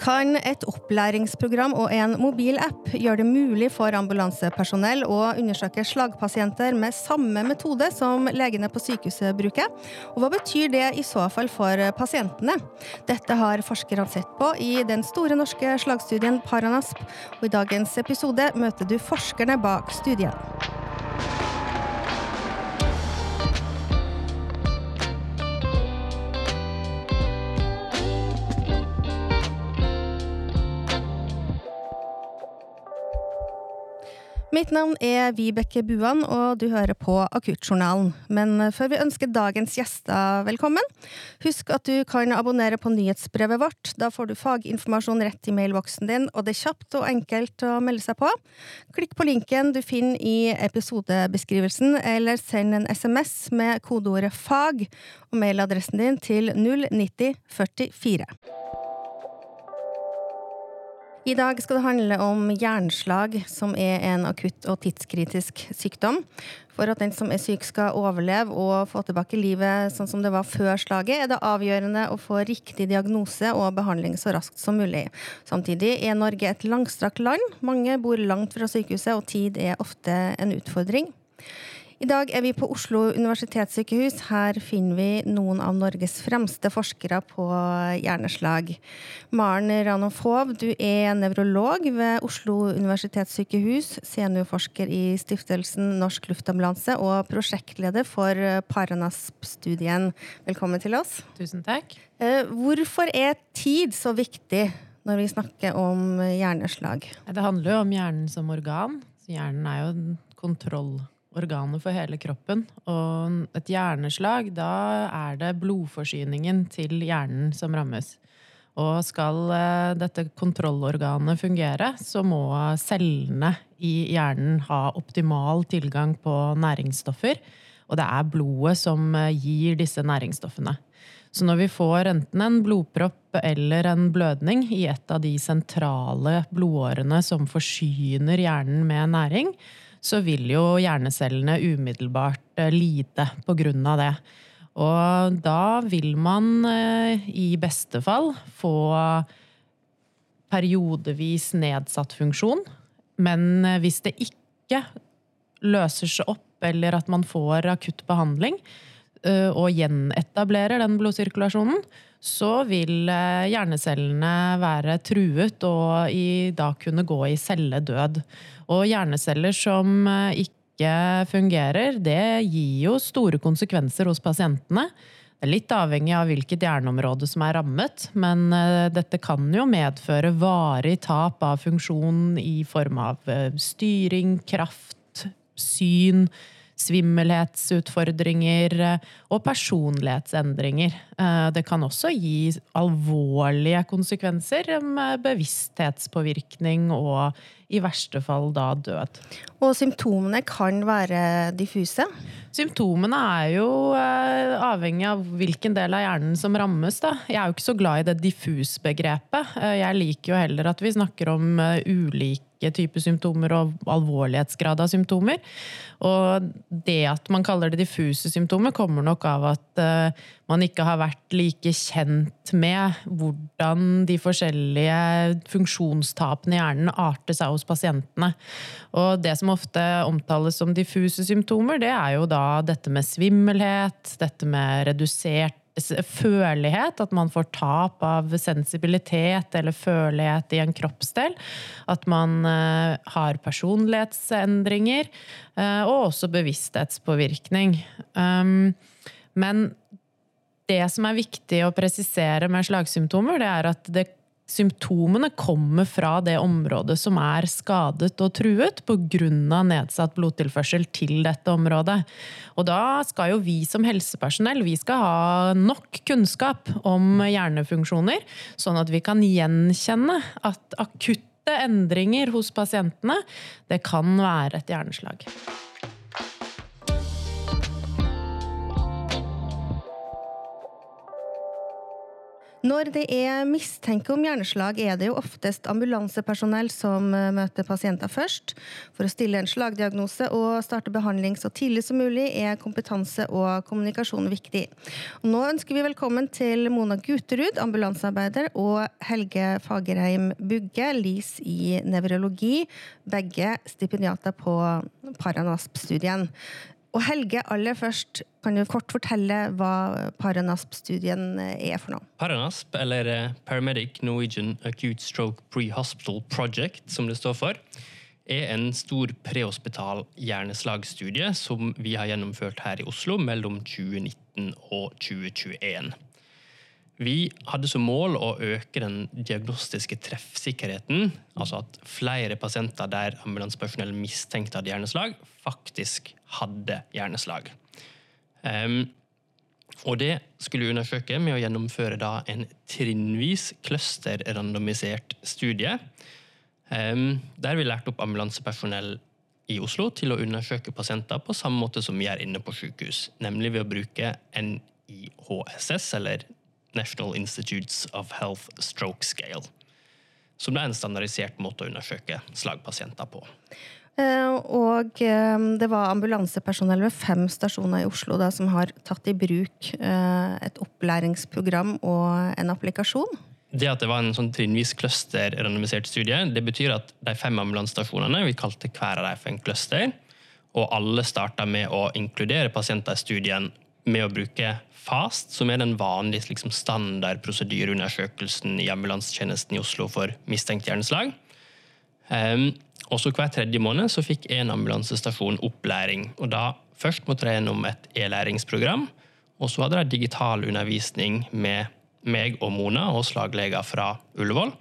Kan et opplæringsprogram og en mobilapp gjøre det mulig for ambulansepersonell å undersøke slagpasienter med samme metode som legene på sykehuset bruker? Og hva betyr det i så fall for pasientene? Dette har forskerne sett på i den store norske slagstudien Paranasp, og i dagens episode møter du forskerne bak studien. Mitt navn er Vibeke Buan, og du hører på Akuttjournalen. Men før vi ønsker dagens gjester velkommen, husk at du kan abonnere på nyhetsbrevet vårt. Da får du faginformasjon rett i mailboksen din, og det er kjapt og enkelt å melde seg på. Klikk på linken du finner i episodebeskrivelsen, eller send en SMS med kodeordet 'fag' og mailadressen din til 09044. I dag skal det handle om hjerneslag, som er en akutt og tidskritisk sykdom. For at den som er syk skal overleve og få tilbake livet sånn som det var før slaget, er det avgjørende å få riktig diagnose og behandling så raskt som mulig. Samtidig er Norge et langstrakt land. Mange bor langt fra sykehuset, og tid er ofte en utfordring. I dag er vi på Oslo universitetssykehus. Her finner vi noen av Norges fremste forskere på hjerneslag. Maren Ranofov, du er nevrolog ved Oslo universitetssykehus, seniorforsker i stiftelsen Norsk Luftambulanse og prosjektleder for Paranasp-studien. Velkommen til oss. Tusen takk. Hvorfor er tid så viktig når vi snakker om hjerneslag? Det handler jo om hjernen som organ. hjernen er jo kontroll organet for hele kroppen. Og et hjerneslag, da er det blodforsyningen til hjernen som rammes. Og skal eh, dette kontrollorganet fungere, så må cellene i hjernen ha optimal tilgang på næringsstoffer. Og det er blodet som eh, gir disse næringsstoffene. Så når vi får enten en blodpropp eller en blødning i et av de sentrale blodårene som forsyner hjernen med næring, så vil jo hjernecellene umiddelbart eh, lide på grunn av det. Og da vil man eh, i beste fall få periodevis nedsatt funksjon. Men eh, hvis det ikke løser seg opp, eller at man får akutt behandling, og gjenetablerer den blodsirkulasjonen, så vil hjernecellene være truet og i, da kunne gå i celledød. Og hjerneceller som eh, ikke fungerer, det gir jo store konsekvenser hos pasientene. Det er litt avhengig av hvilket hjerneområde som er rammet, men eh, dette kan jo medføre varig tap av funksjon i form av eh, styring, kraft, syn, svimmelhetsutfordringer og personlighetsendringer. Det kan også gi alvorlige konsekvenser med bevissthetspåvirkning og i verste fall da død. Og symptomene kan være diffuse? Symptomene er jo eh, avhengig av hvilken del av hjernen som rammes. Da. Jeg er jo ikke så glad i det diffus-begrepet. Eh, jeg liker jo heller at vi snakker om uh, ulike typer symptomer og alvorlighetsgrad av symptomer. Og det at man kaller det diffuse symptomer, kommer nok av at uh, man ikke har vært like kjent med hvordan de forskjellige funksjonstapene i hjernen arter seg hos pasientene. Og det som ofte omtales som diffuse symptomer, det er jo da dette med svimmelhet, dette med redusert følelighet, at man får tap av sensibilitet eller følelighet i en kroppsdel. At man uh, har personlighetsendringer, uh, og også bevissthetspåvirkning. Um, men det som er viktig å presisere med slagsymptomer, det er at det, symptomene kommer fra det området som er skadet og truet pga. nedsatt blodtilførsel til dette området. Og da skal jo vi som helsepersonell vi skal ha nok kunnskap om hjernefunksjoner, sånn at vi kan gjenkjenne at akutte endringer hos pasientene, det kan være et hjerneslag. Når det er mistenke om hjerneslag, er det jo oftest ambulansepersonell som eh, møter pasienter først. For å stille en slagdiagnose og starte behandling så tidlig som mulig, er kompetanse og kommunikasjon viktig. Nå ønsker vi velkommen til Mona Guterud, ambulansearbeider, og Helge Fagerheim Bugge, LIS i nevrologi, begge stipendiater på Paranasp-studien. Og Helge, aller først, kan du kort fortelle hva Paranasp-studien er for noe? Paranasp, eller eh, Paramedic Norwegian Acute Stroke Pre-Hospital Project, som det står for, er en stor prehospital hjerneslagstudie som vi har gjennomført her i Oslo mellom 2019 og 2021. Vi hadde som mål å øke den diagnostiske treffsikkerheten, altså at flere pasienter der ambulansepersonell mistenkte hadde hjerneslag, faktisk hadde hjerneslag. Um, og det skulle vi undersøke med å gjennomføre en trinnvis cluster-randomisert studie. Um, der vi lærte opp ambulansepersonell i Oslo til å undersøke pasienter på samme måte som vi er inne på sykehus, nemlig ved å bruke NIHSS, eller National Institutes of Health Stroke Scale. Som det er en standardisert måte å undersøke slagpasienter på. Eh, og eh, det var ambulansepersonell ved fem stasjoner i Oslo da, som har tatt i bruk eh, et opplæringsprogram og en applikasjon. Det at det var en sånn trinnvis cluster-randomisert studie, det betyr at de fem ambulansestasjonene vi kalte hver av dem for en cluster, og alle starta med å inkludere pasienter i studien med å bruke FAST, som er den vanlige liksom, standard prosedyreundersøkelsen i ambulansetjenesten i Oslo for mistenkt hjerneslag. Um, også Hver tredje måned så fikk en ambulansestasjon opplæring. og da Først måtte de gjennom et e-læringsprogram, og så hadde de digital undervisning med meg og Mona og slagleger fra Ullevål,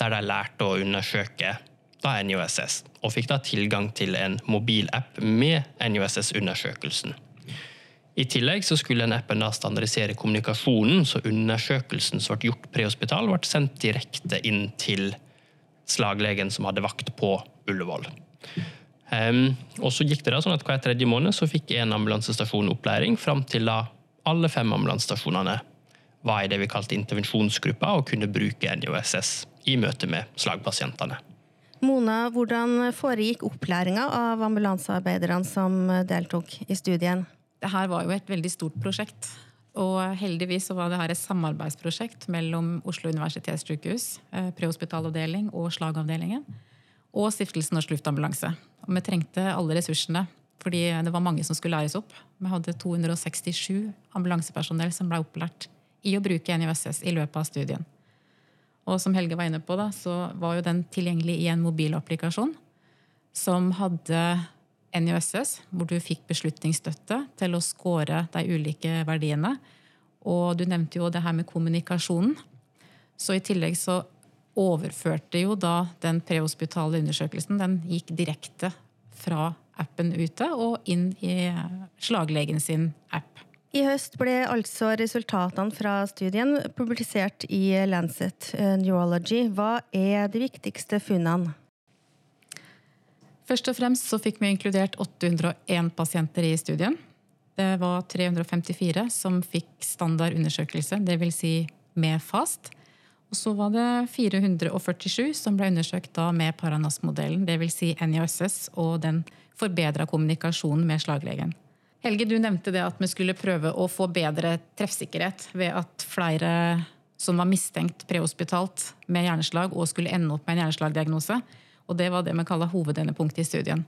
der de lærte å undersøke da NUSS, og fikk da tilgang til en mobilapp med NUSS-undersøkelsen. I tillegg så skulle en appen da standardisere kommunikasjonen, så undersøkelsen som ble gjort prehospital, ble sendt direkte inn til slaglegen som hadde vakt på Ullevål. Um, og så gikk det da sånn at Hver tredje måned så fikk en ambulansestasjon opplæring, fram til da alle fem ambulansestasjonene var i det vi kalte intervensjonsgruppa og kunne bruke NIOSS i møte med slagpasientene. Mona, hvordan foregikk opplæringa av ambulansearbeiderne som deltok i studien? Det her var jo et veldig stort prosjekt. Og heldigvis så var det her et samarbeidsprosjekt mellom Oslo universitetssykehus, eh, prehospitalavdeling og slagavdelingen, og Stiftelsen Norsk Luftambulanse. Og vi trengte alle ressursene, fordi det var mange som skulle læres opp. Vi hadde 267 ambulansepersonell som ble opplært i å bruke NUSS i løpet av studien. Og som Helge var inne på, da, så var jo den tilgjengelig i en mobilapplikasjon som hadde NISS, hvor du fikk beslutningsstøtte til å score de ulike verdiene. Og du nevnte jo det her med kommunikasjonen. Så i tillegg så overførte jo da den prehospitale undersøkelsen Den gikk direkte fra appen ute og inn i slaglegen sin app. I høst ble altså resultatene fra studien publisert i Lancet Neurology. Hva er de viktigste funnene? Først og fremst så fikk vi inkludert 801 pasienter i studien. Det var 354 som fikk standard undersøkelse, dvs. Si med FAST. Og så var det 447 som ble undersøkt da med Paranas-modellen, dvs. Si NISS og den forbedra kommunikasjonen med slaglegen. Helge, du nevnte det at vi skulle prøve å få bedre treffsikkerhet ved at flere som var mistenkt prehospitalt med hjerneslag og skulle ende opp med en hjerneslagdiagnose, og det var det vi kaller hovedendepunktet i studien.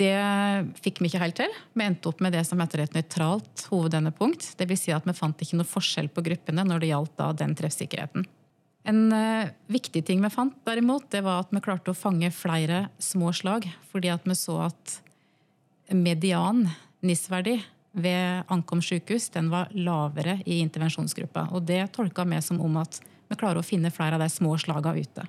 Det fikk vi ikke helt til. Vi endte opp med det som heter et nøytralt hovedendepunkt. Dvs. Si at vi fant ikke noe forskjell på gruppene når det gjaldt den treffsikkerheten. En uh, viktig ting vi fant, derimot, det var at vi klarte å fange flere små slag. Fordi vi så at median NIS-verdi ved ankomst sykehus den var lavere i intervensjonsgruppa. Og det tolka vi som om at vi klarer å finne flere av de små slagene ute.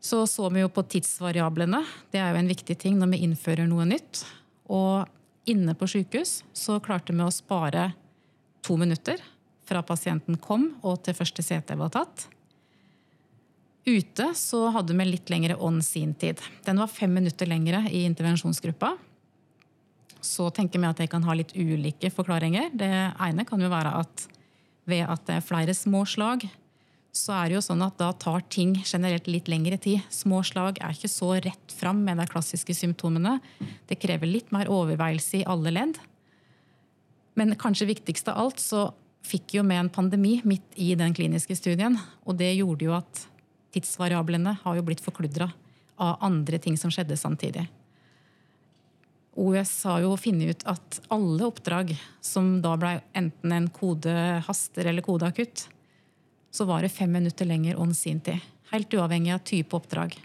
Så så vi jo på tidsvariablene. Det er jo en viktig ting når vi innfører noe nytt. Og inne på sykehus så klarte vi å spare to minutter fra pasienten kom og til første CT var tatt. Ute så hadde vi litt lengre on scene-tid. Den var fem minutter lengre i intervensjonsgruppa. Så tenker vi at det kan ha litt ulike forklaringer. Det ene kan jo være at ved at det er flere små slag, så er det jo sånn at da tar ting generelt litt lengre tid. Små slag er ikke så rett fram med de klassiske symptomene. Det krever litt mer overveielse i alle ledd. Men kanskje viktigst av alt så fikk jo med en pandemi midt i den kliniske studien. Og det gjorde jo at tidsvariablene har jo blitt forkludra av andre ting som skjedde samtidig. OUS har jo funnet ut at alle oppdrag som da ble enten en kode haster eller kode akutt, så var det fem minutter lenger on sin tid. Helt uavhengig av type oppdrag.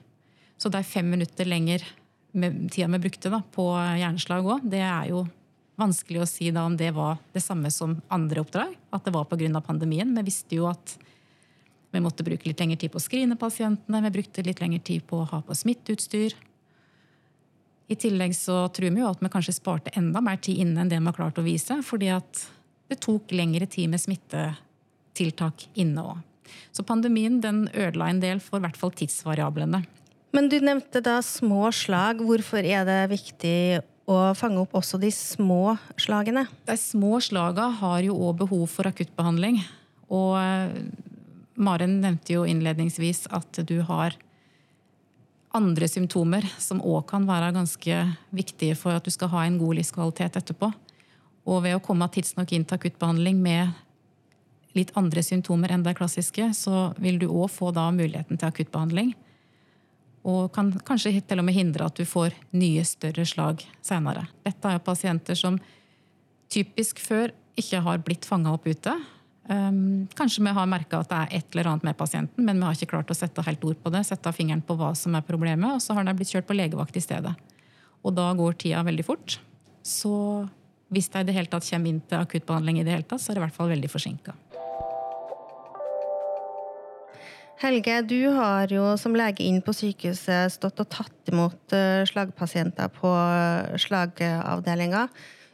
Så det er fem minutter lenger med tida vi brukte da, på hjerneslag òg. Det er jo vanskelig å si da om det var det samme som andre oppdrag. At det var pga. pandemien. Vi visste jo at vi måtte bruke litt lengre tid på å skrine pasientene. Vi brukte litt lengre tid på å ha på smitteutstyr. I tillegg så tror vi jo at vi kanskje sparte enda mer tid inne enn det vi har klart å vise. Fordi at det tok lengre tid med smittetiltak inne òg. Så pandemien den ødela en del for i hvert fall tidsvariablene. Men du nevnte da små slag. Hvorfor er det viktig å fange opp også de små slagene? De små slagene har jo òg behov for akuttbehandling. Og eh, Maren nevnte jo innledningsvis at du har andre symptomer som òg kan være ganske viktige for at du skal ha en god livskvalitet etterpå. Og ved å komme tidsnok inn til akuttbehandling med litt andre symptomer enn det klassiske, så vil du òg få da muligheten til akuttbehandling. Og kan kanskje til og med hindre at du får nye, større slag senere. Dette er jo pasienter som typisk før ikke har blitt fanga opp ute. Um, kanskje vi har merka at det er et eller annet med pasienten, men vi har ikke klart å sette helt ord på det, sette fingeren på hva som er problemet, og så har de blitt kjørt på legevakt i stedet. Og da går tida veldig fort. Så hvis det i det hele tatt kommer inn til akuttbehandling, i det hele tatt, så er det i hvert fall veldig forsinka. Helge, du har jo som lege inn på sykehuset stått og tatt imot eh, slagpasienter på eh, slagavdelinga.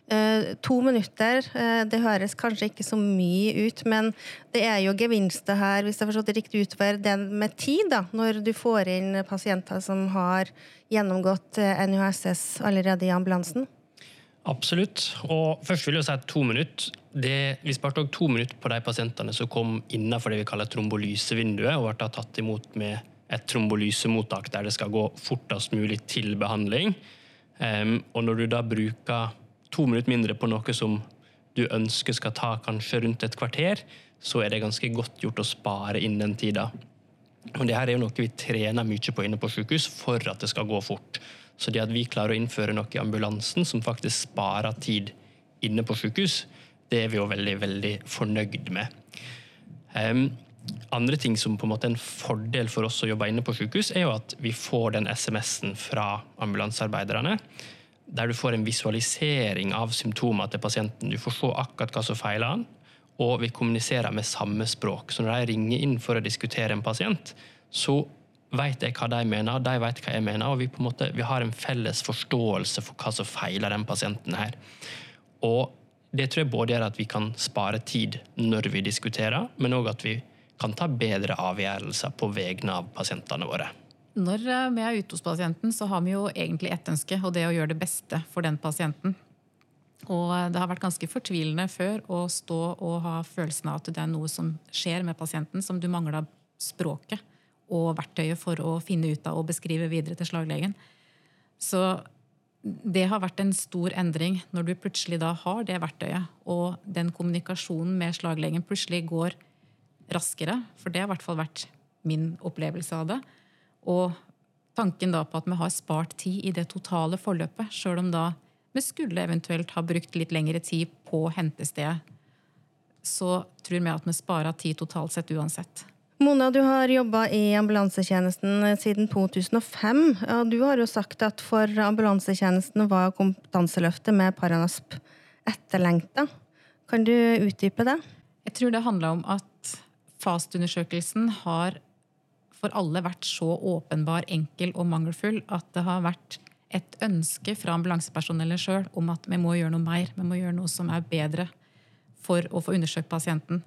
Eh, to minutter, det høres kanskje ikke så mye ut, men det er jo gevinster her, hvis jeg har forstått det riktig, utover det med tid, da, når du får inn pasienter som har gjennomgått NUSS allerede i ambulansen? Absolutt. Og først vil jeg si at to minutter det, Vi sparte også to minutter på de pasientene som kom innenfor det vi kaller trombolysevinduet, og ble tatt imot med et trombolysemottak der det skal gå fortest mulig til behandling. Um, og når du da bruker to minutter mindre på noe som du ønsker skal ta kanskje rundt et kvarter, så er det ganske godt gjort å spare inn den tida. Og det her er jo noe vi trener mye på inne på sykehus for at det skal gå fort. Så det at vi klarer å innføre noe i ambulansen som faktisk sparer tid inne på sykehus, det er vi jo veldig, veldig fornøyd med. Um, andre ting som på en måte er en fordel for oss å jobbe inne på sykehus, er jo at vi får den SMS-en fra ambulansearbeiderne. Der du får en visualisering av symptomer til pasienten. Du får se akkurat hva som feiler han, og vi kommuniserer med samme språk. Så når de ringer inn for å diskutere en pasient, så vet jeg hva de mener, de vet hva jeg mener, og vi, på en måte, vi har en felles forståelse for hva som feiler den pasienten her. Og det tror jeg både gjør at vi kan spare tid når vi diskuterer, men òg at vi kan ta bedre avgjørelser på vegne av pasientene våre. Når eh, vi er ute hos pasienten, så har vi jo egentlig ett ønske, og det er å gjøre det beste for den pasienten. Og eh, det har vært ganske fortvilende før å stå og ha følelsen av at det er noe som skjer med pasienten, som du mangler språket og verktøyet for å finne ut av og beskrive videre til slaglegen. Så det har vært en stor endring når du plutselig da har det verktøyet, og den kommunikasjonen med slaglegen plutselig går raskere. For det har i hvert fall vært min opplevelse av det. Og tanken da på at vi har spart tid i det totale forløpet, sjøl om da vi skulle eventuelt ha brukt litt lengre tid på hentestedet, så tror vi at vi sparer tid totalt sett uansett. Mona, du har jobba i ambulansetjenesten siden 2005. Du har jo sagt at for ambulansetjenesten var kompetanseløftet med Paranasp etterlengta. Kan du utdype det? Jeg tror det handla om at FAST-undersøkelsen har for alle vært så åpenbar, enkel og mangelfull at det har vært et ønske fra ambulansepersonellet sjøl om at vi må gjøre noe mer. Vi må gjøre noe som er bedre for å få undersøkt pasienten.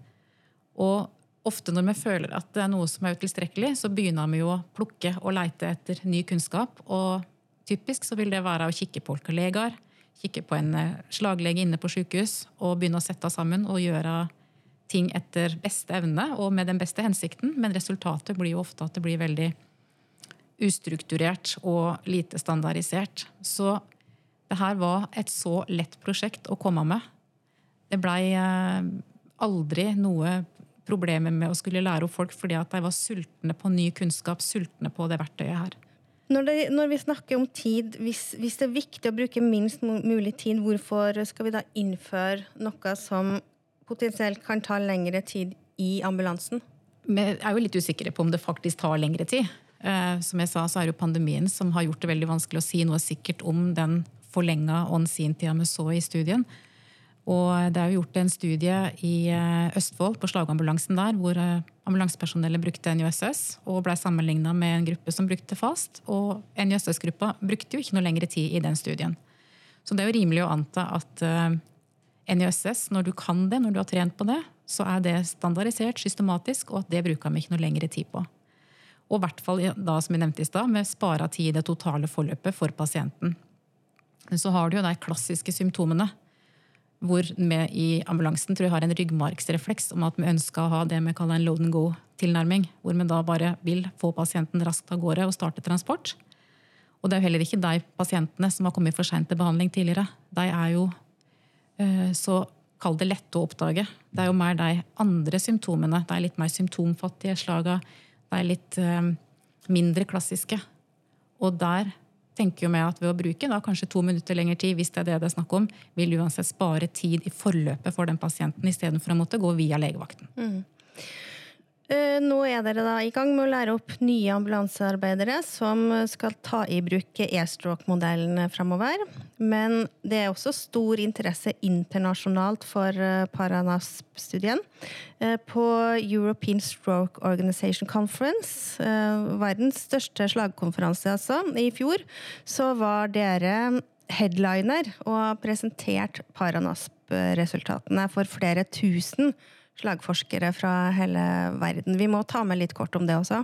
Og ofte når vi føler at det er noe som er utilstrekkelig, så begynner vi jo å plukke og leite etter ny kunnskap. Og typisk så vil det være å kikke på kollegaer, kikke på en eh, slaglege inne på sykehus og begynne å sette sammen og gjøre ting etter beste evne og med den beste hensikten, men resultatet blir jo ofte at det blir veldig ustrukturert og lite standardisert. Så det her var et så lett prosjekt å komme med. Det blei eh, aldri noe problemer med å skulle lære opp folk fordi at de var sultne på ny kunnskap, sultne på det verktøyet her. Når, det, når vi snakker om tid, hvis, hvis, det er viktig å bruke minst mulig tid, hvorfor skal vi da innføre noe som potensielt kan ta lengre tid i ambulansen? Vi er jo litt usikre på om det faktisk tar lengre tid. Eh, som jeg sa, så er det jo pandemien som har gjort det veldig vanskelig å si noe sikkert om den forlenga on-scene-tida vi så i studien. Og det er jo gjort en studie i eh, Østfold, på slagambulansen der, hvor eh, ambulansepersonellet brukte NUSS og ble sammenligna med en gruppe som brukte FAST. Og NUSS-gruppa brukte jo ikke noe lengre tid i den studien. Så det er jo rimelig å anta at eh, NUSS, når du kan det, når du har trent på det, så er det standardisert, systematisk, og at det bruker vi ikke noe lengre tid på. Og i hvert fall da, som jeg nevnte i stad, med spara tid i det totale forløpet for pasienten. Men så har du jo de klassiske symptomene hvor vi i ambulansen tror jeg har en ryggmargsrefleks om at vi ønsker å ha det vi kaller en load and go-tilnærming. Hvor vi da bare vil få pasienten raskt av gårde og starte transport. Og det er jo heller ikke de pasientene som har kommet for seint til behandling tidligere. De er jo eh, så kall det lette å oppdage. Det er jo mer de andre symptomene. De er litt mer symptomfattige slaga. De er litt eh, mindre klassiske. Og der tenker jo med at ved å bruke da, kanskje to minutter lengre tid, hvis det er det det er snakk om, vil uansett spare tid i forløpet for den pasienten, istedenfor å måtte gå via legevakten. Mm. Eh, nå er dere da i gang med å lære opp nye ambulansearbeidere som skal ta i bruk e-stroke-modellen framover. Men det er også stor interesse internasjonalt for eh, Paranasp-studien. Eh, på European Stroke Organization Conference, verdens største slagkonferanse altså, i fjor, så var dere headliner og presentert Paranasp-resultatene for flere tusen slagforskere fra hele verden. Vi må ta med litt kort om det også.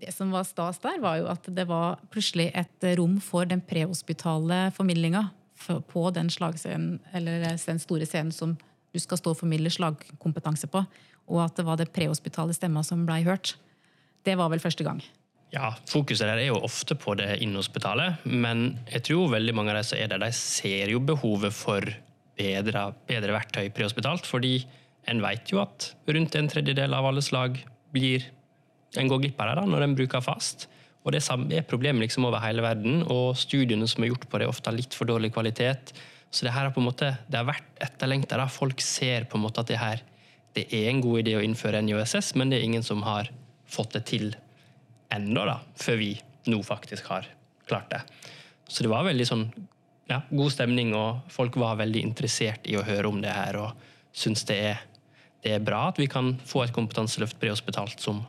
Det som var stas der, var jo at det var plutselig et rom for den prehospitale formidlinga på den slagscenen, eller den store scenen som du skal stå og formidle slagkompetanse på. Og at det var det prehospitale stemma som blei hørt. Det var vel første gang. Ja, Fokuset der er jo ofte på det innhospitale, men jeg tror veldig mange av de som er der, de ser jo behovet for bedre, bedre verktøy prehospitalt. fordi en vet jo at rundt en tredjedel av alle slag blir en går glipp av det når en bruker fast. Og Det er problemet liksom over hele verden, og studiene som er gjort på det, er ofte litt for dårlig kvalitet. Så det her har på en måte, det har vært etterlengta. Folk ser på en måte at det her det er en god idé å innføre en IOSS, men det er ingen som har fått det til ennå, da, før vi nå faktisk har klart det. Så det var veldig sånn ja, god stemning, og folk var veldig interessert i å høre om det her, og syns det er det er bra at vi kan få et kompetanseløft prehospitalt som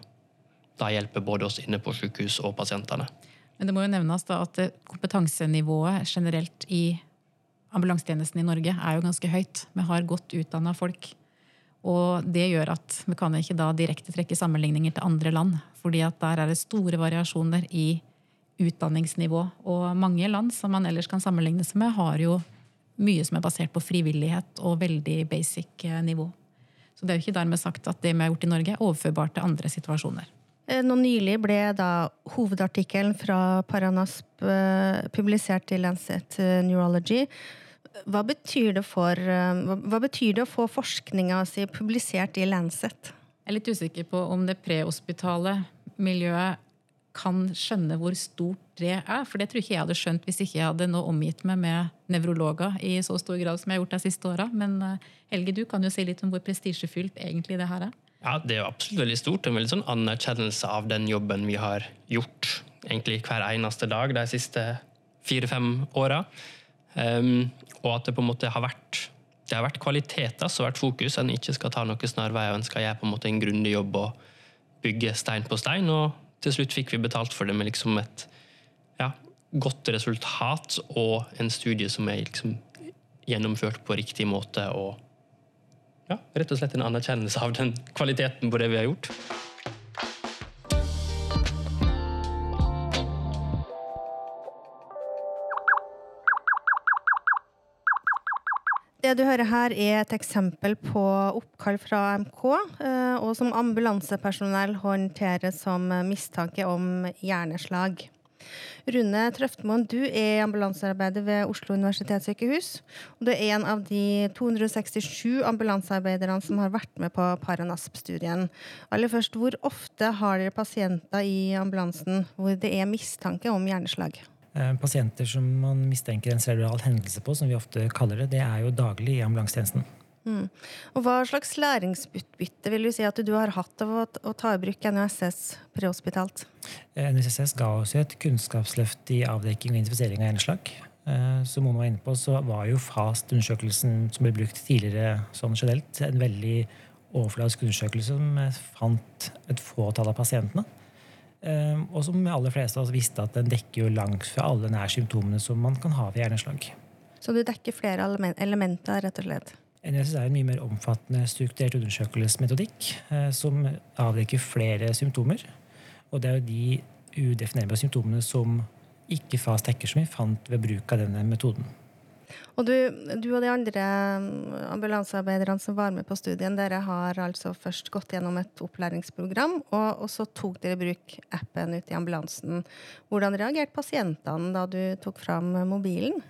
da hjelper både oss inne på sykehus og pasientene. Men det må jo nevnes da at kompetansenivået generelt i ambulansetjenesten i Norge er jo ganske høyt. Vi har godt utdanna folk. Og det gjør at vi kan ikke da direkte trekke sammenligninger til andre land. fordi at der er det store variasjoner i utdanningsnivå. Og mange land som man ellers kan sammenligne seg med, har jo mye som er basert på frivillighet og veldig basic eh, nivå. Så det er jo ikke dermed sagt at det vi har gjort i Norge, er overførbart til andre situasjoner. Eh, nå nylig ble da hovedartikkelen fra Paranasp eh, publisert i Lancet eh, Neurology. Hva betyr det, for, hva betyr det å få forskninga si publisert i Lancet? Jeg er litt usikker på om det prehospitale miljøet kan skjønne hvor stort det er. For det tror ikke jeg hadde skjønt hvis ikke jeg hadde nå omgitt meg med nevrologer i så stor grad som jeg har gjort de siste åra. Men eh, Helge, du kan jo si litt om hvor prestisjefylt egentlig det her er. Ja, Det er jo absolutt veldig stort. En veldig sånn anerkjennelse av den jobben vi har gjort egentlig hver eneste dag de siste fire-fem åra. Um, og at det på en måte har vært det har vært kvaliteter som har vært fokus. En ikke skal ta noen snarveier, en skal gjøre på en måte en grundig jobb og bygge stein på stein. og til slutt fikk vi betalt for det med liksom et ja, godt resultat og en studie som er liksom gjennomført på riktig måte. og ja, rett og slett en anerkjennelse av den kvaliteten på det vi har gjort. Det du hører her, er et eksempel på oppkall fra AMK, eh, og som ambulansepersonell håndterer som mistanke om hjerneslag. Rune Trøftmoen, du er ambulansearbeider ved Oslo universitetssykehus. Og du er en av de 267 ambulansearbeiderne som har vært med på Paranasp-studien. Aller først, Hvor ofte har dere pasienter i ambulansen hvor det er mistanke om hjerneslag? Eh, pasienter som man mistenker en cerebral hendelse på, som vi ofte kaller det, det er jo daglig i ambulansetjenesten. Mm. Og Hva slags læringsutbytte vil du si at du har hatt av å, å ta i bruk NUSS prehospitalt? Eh, NUSS ga oss et kunnskapsløft i avdekking og identifisering av hjerneslag. Eh, som Mona var inne på, så var jo FAST-undersøkelsen som ble brukt tidligere sånn generelt, en veldig overfladisk undersøkelse som fant et fåtall av pasientene. Eh, og som de aller fleste av oss visste at den dekker jo langt fra alle nær symptomene som man kan ha ved hjerneslag. Så du dekker flere elementer, rett og slett? NSS er en mye mer omfattende strukturert undersøkelsesmetodikk eh, som avdekker flere symptomer. Og det er jo de udefinerbare symptomene som ikke FAS dekker, som vi fant ved bruk av denne metoden. Og du, du, og de andre mm, ambulansearbeiderne som var med på studien, dere har altså først gått gjennom et opplæringsprogram, og, og så tok dere i bruk appen ute i ambulansen. Hvordan reagerte pasientene da du tok fram mobilen?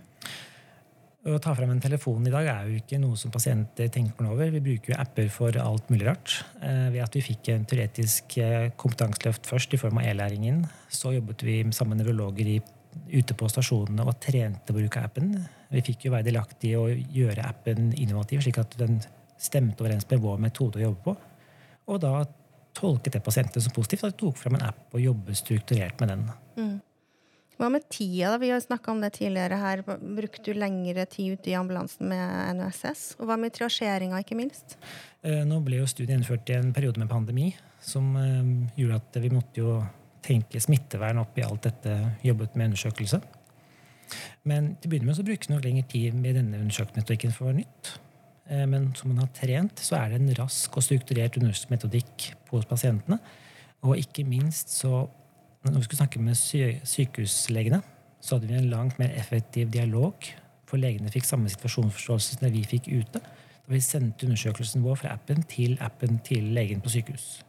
Å ta fram en telefon i dag er jo ikke noe som pasienter tenker noe over. Vi bruker jo apper for alt mulig rart. Eh, ved at vi fikk en teoretisk eh, kompetanseløft først i form av e-læringen, så jobbet vi sammen med nevrologer ute på stasjonene og trente å bruk av appen. Vi fikk jo være delaktige i å gjøre appen innovativ, slik at den stemte overens med vår metode å jobbe på. Og da tolket det pasientene som positivt at de tok fram en app og jobbet strukturert med den. Mm. Hva med tida? da? Vi har snakka om det tidligere her. Brukte du lengre tid ute i ambulansen med NUSS? Og hva med triasjeringa, ikke minst? Eh, nå ble jo studiet innført i en periode med pandemi, som eh, gjorde at vi måtte jo tenke smittevern opp i alt dette jobbet med undersøkelse. Men til å begynne med så brukes det nok lengre tid med denne undersøkelsesmetodikken for å være nytt. Eh, men som man har trent, så er det en rask og strukturert undersøkelsesmetodikk hos pasientene. Og ikke minst så når vi skulle snakke med sykehuslegene, så hadde vi en langt mer effektiv dialog. For legene fikk samme situasjonsforståelse som det vi fikk ute. Da vi sendte undersøkelsen vår fra appen til appen til legen på sykehus.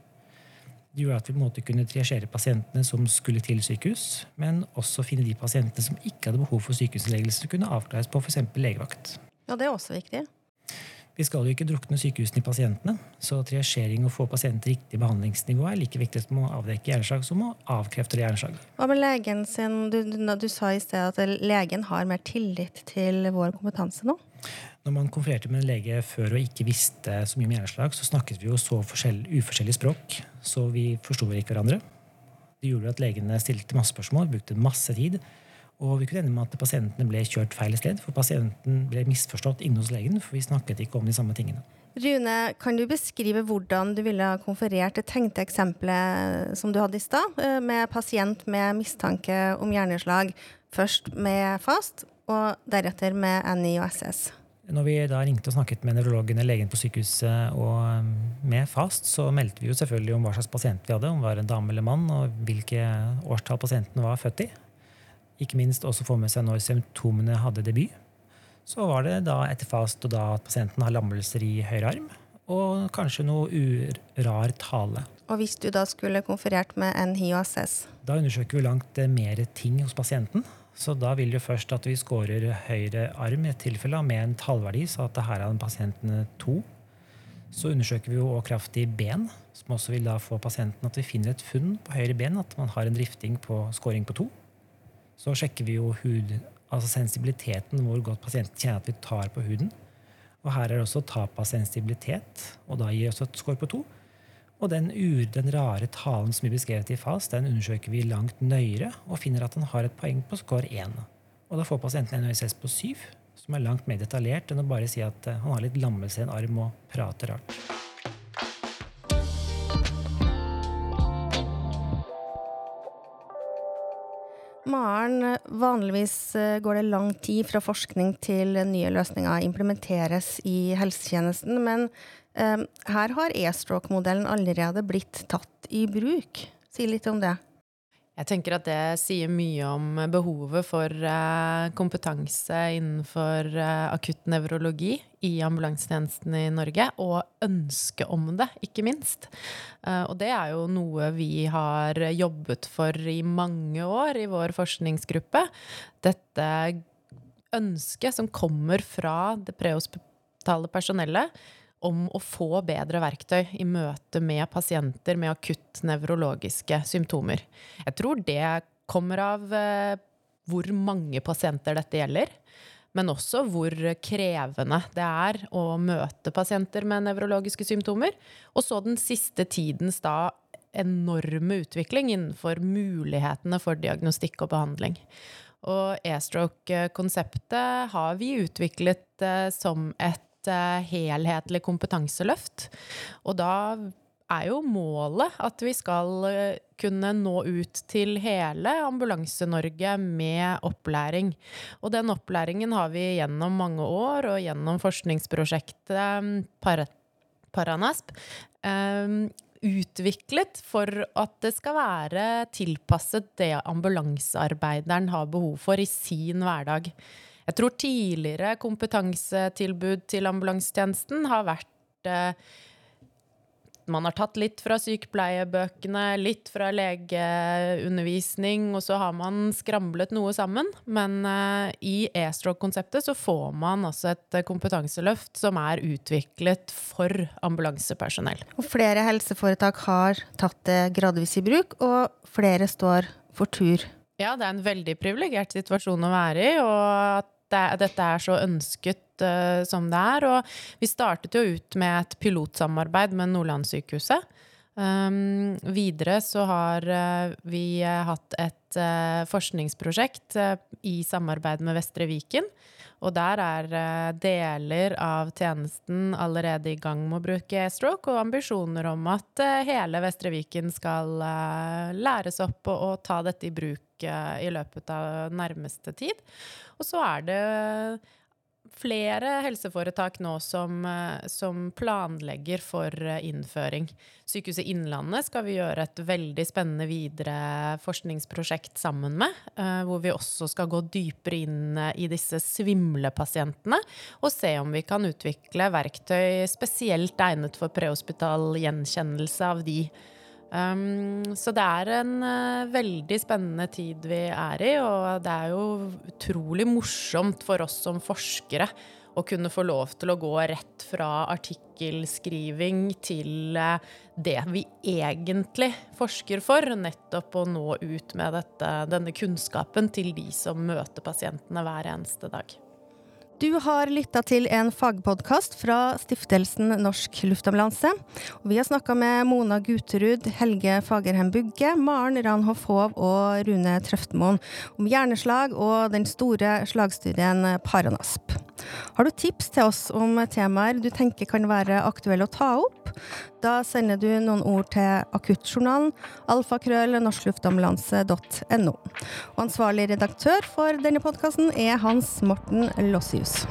Det gjorde at vi på en måte kunne triasjere pasientene som skulle til sykehus, men også finne de pasientene som ikke hadde behov for sykehusinnleggelse, kunne avklares på f.eks. legevakt. Ja, det er også viktig. Vi skal jo ikke drukne sykehusene i pasientene, så triasjering og få pasienter riktig behandlingsnivå er like viktig som å avdekke hjerneslag som å avkrefte hjerneslag. Hva med legen sin? Du, du, du, sa i sted at legen har mer tillit til vår kompetanse nå? Når man konfererte med en lege før og ikke visste så mye om hjerneslag, så snakket vi jo så uforskjellig språk, så vi forsto ikke hverandre. Det gjorde at legene stilte masse spørsmål, brukte masse tid. Og vi kunne ende med at pasientene ble kjørt feil sted, for pasienten ble misforstått inne hos legen, for vi snakket ikke om de samme tingene. Rune, kan du beskrive hvordan du ville ha konferert det tenkte eksempelet som du hadde i stad, eh, med pasient med mistanke om hjerneslag, først med FAST, og deretter med NIOSS? Når vi da ringte og snakket med nevrologen eller legen på sykehuset og um, med FAST, så meldte vi jo selvfølgelig om hva slags pasient vi hadde, om det var en dame eller mann, og hvilke årstall pasienten var født i ikke minst også få med seg når symptomene hadde debut. Så var det da etter fast og da at pasienten har lammelser i høyre arm, og kanskje noe urar tale. Og hvis du da skulle konferert med en HIOSS? Da undersøker vi langt eh, mer ting hos pasienten. Så da vil jo først at vi scorer høyre arm i et tilfelle med en tallverdi, så at her er pasienten to. Så undersøker vi jo også kraft i ben, som også vil da få pasienten at vi finner et funn på høyre ben, at man har en drifting på scoring på to så sjekker vi jo hud, altså sensibiliteten, hvor godt pasienten kjenner at vi tar på huden. Og her er det også tap av sensibilitet, og da gir også et score på to. Og den, ur, den rare talen som blir beskrevet i FAS, den undersøker vi langt nøyere og finner at han har et poeng på score 1. Og da får pasienten en ØSS på 7, som er langt mer detaljert enn å bare si at eh, han har litt lammelse i en arm og prater rart. Maren, vanligvis eh, går det lang tid fra forskning til nye løsninger implementeres i helsetjenesten, men her har e-stroke-modellen allerede blitt tatt i bruk. Si litt om det. Jeg tenker at det sier mye om behovet for eh, kompetanse innenfor eh, akutt nevrologi i ambulansetjenesten i Norge, og ønske om det, ikke minst. Eh, og det er jo noe vi har jobbet for i mange år i vår forskningsgruppe. Dette ønsket som kommer fra det prehospitale personellet om å få bedre verktøy i møte med pasienter med akutt nevrologiske symptomer. Jeg tror det kommer av eh, hvor mange pasienter dette gjelder, men også hvor krevende det er å møte pasienter med nevrologiske symptomer. Og så den siste tidens da enorme utvikling innenfor mulighetene for diagnostikk og behandling. Og e-stroke-konseptet har vi utviklet eh, som et Eh, helhetlig kompetanseløft. Og da er jo målet at vi skal eh, kunne nå ut til hele Ambulanse-Norge med opplæring. Og den opplæringen har vi gjennom mange år og gjennom forskningsprosjektet eh, Par Paranasp utviklet for at det skal være tilpasset det ambulansearbeideren har behov for i sin hverdag. Jeg tror tidligere kompetansetilbud til ambulansetjenesten har vært eh, man har tatt litt fra sykepleiebøkene, litt fra legeundervisning, og så har man skramlet noe sammen. Men uh, i e-stroke-konseptet så får man altså et kompetanseløft som er utviklet for ambulansepersonell. Og flere helseforetak har tatt det gradvis i bruk, og flere står for tur. Ja, det er en veldig privilegert situasjon å være i, og at det, dette er så ønsket uh, som det er. Og vi startet jo ut med et pilotsamarbeid med Nordlandssykehuset. Um, videre så har uh, vi uh, hatt et uh, forskningsprosjekt i samarbeid med Vestre Viken. Og der er deler av tjenesten allerede i gang med å bruke e-stroke, og ambisjoner om at hele Vestre Viken skal læres opp og, og ta dette i bruk i løpet av nærmeste tid. Og så er det flere helseforetak nå som, eh, som, planlegger for eh, innføring. Sykehuset Innlandet skal vi gjøre et veldig spennende videre forskningsprosjekt sammen med. Eh, hvor vi også skal gå dypere inn i disse svimlepasientene. Og se om vi kan utvikle verktøy spesielt egnet for prehospital gjenkjennelse av de Um, så det er en uh, veldig spennende tid vi er i, og det er jo utrolig morsomt for oss som forskere å kunne få lov til å gå rett fra artikkelskriving til uh, det vi egentlig forsker for, nettopp å nå ut med dette, denne kunnskapen til de som møter pasientene hver eneste dag. Du har lytta til en fagpodkast fra Stiftelsen Norsk Luftambulanse. Vi har snakka med Mona Guterud, Helge Fagerheim Bugge, Maren Ranhoff Hov og Rune Trøftemoen om hjerneslag og den store slagstudien Paranasp. Har du tips til oss om temaer du tenker kan være aktuelle å ta opp? Da sender du noen ord til akuttjournalen alfakrøll norskluftambulanse.no. Ansvarlig redaktør for denne podkasten er Hans Morten Lossius.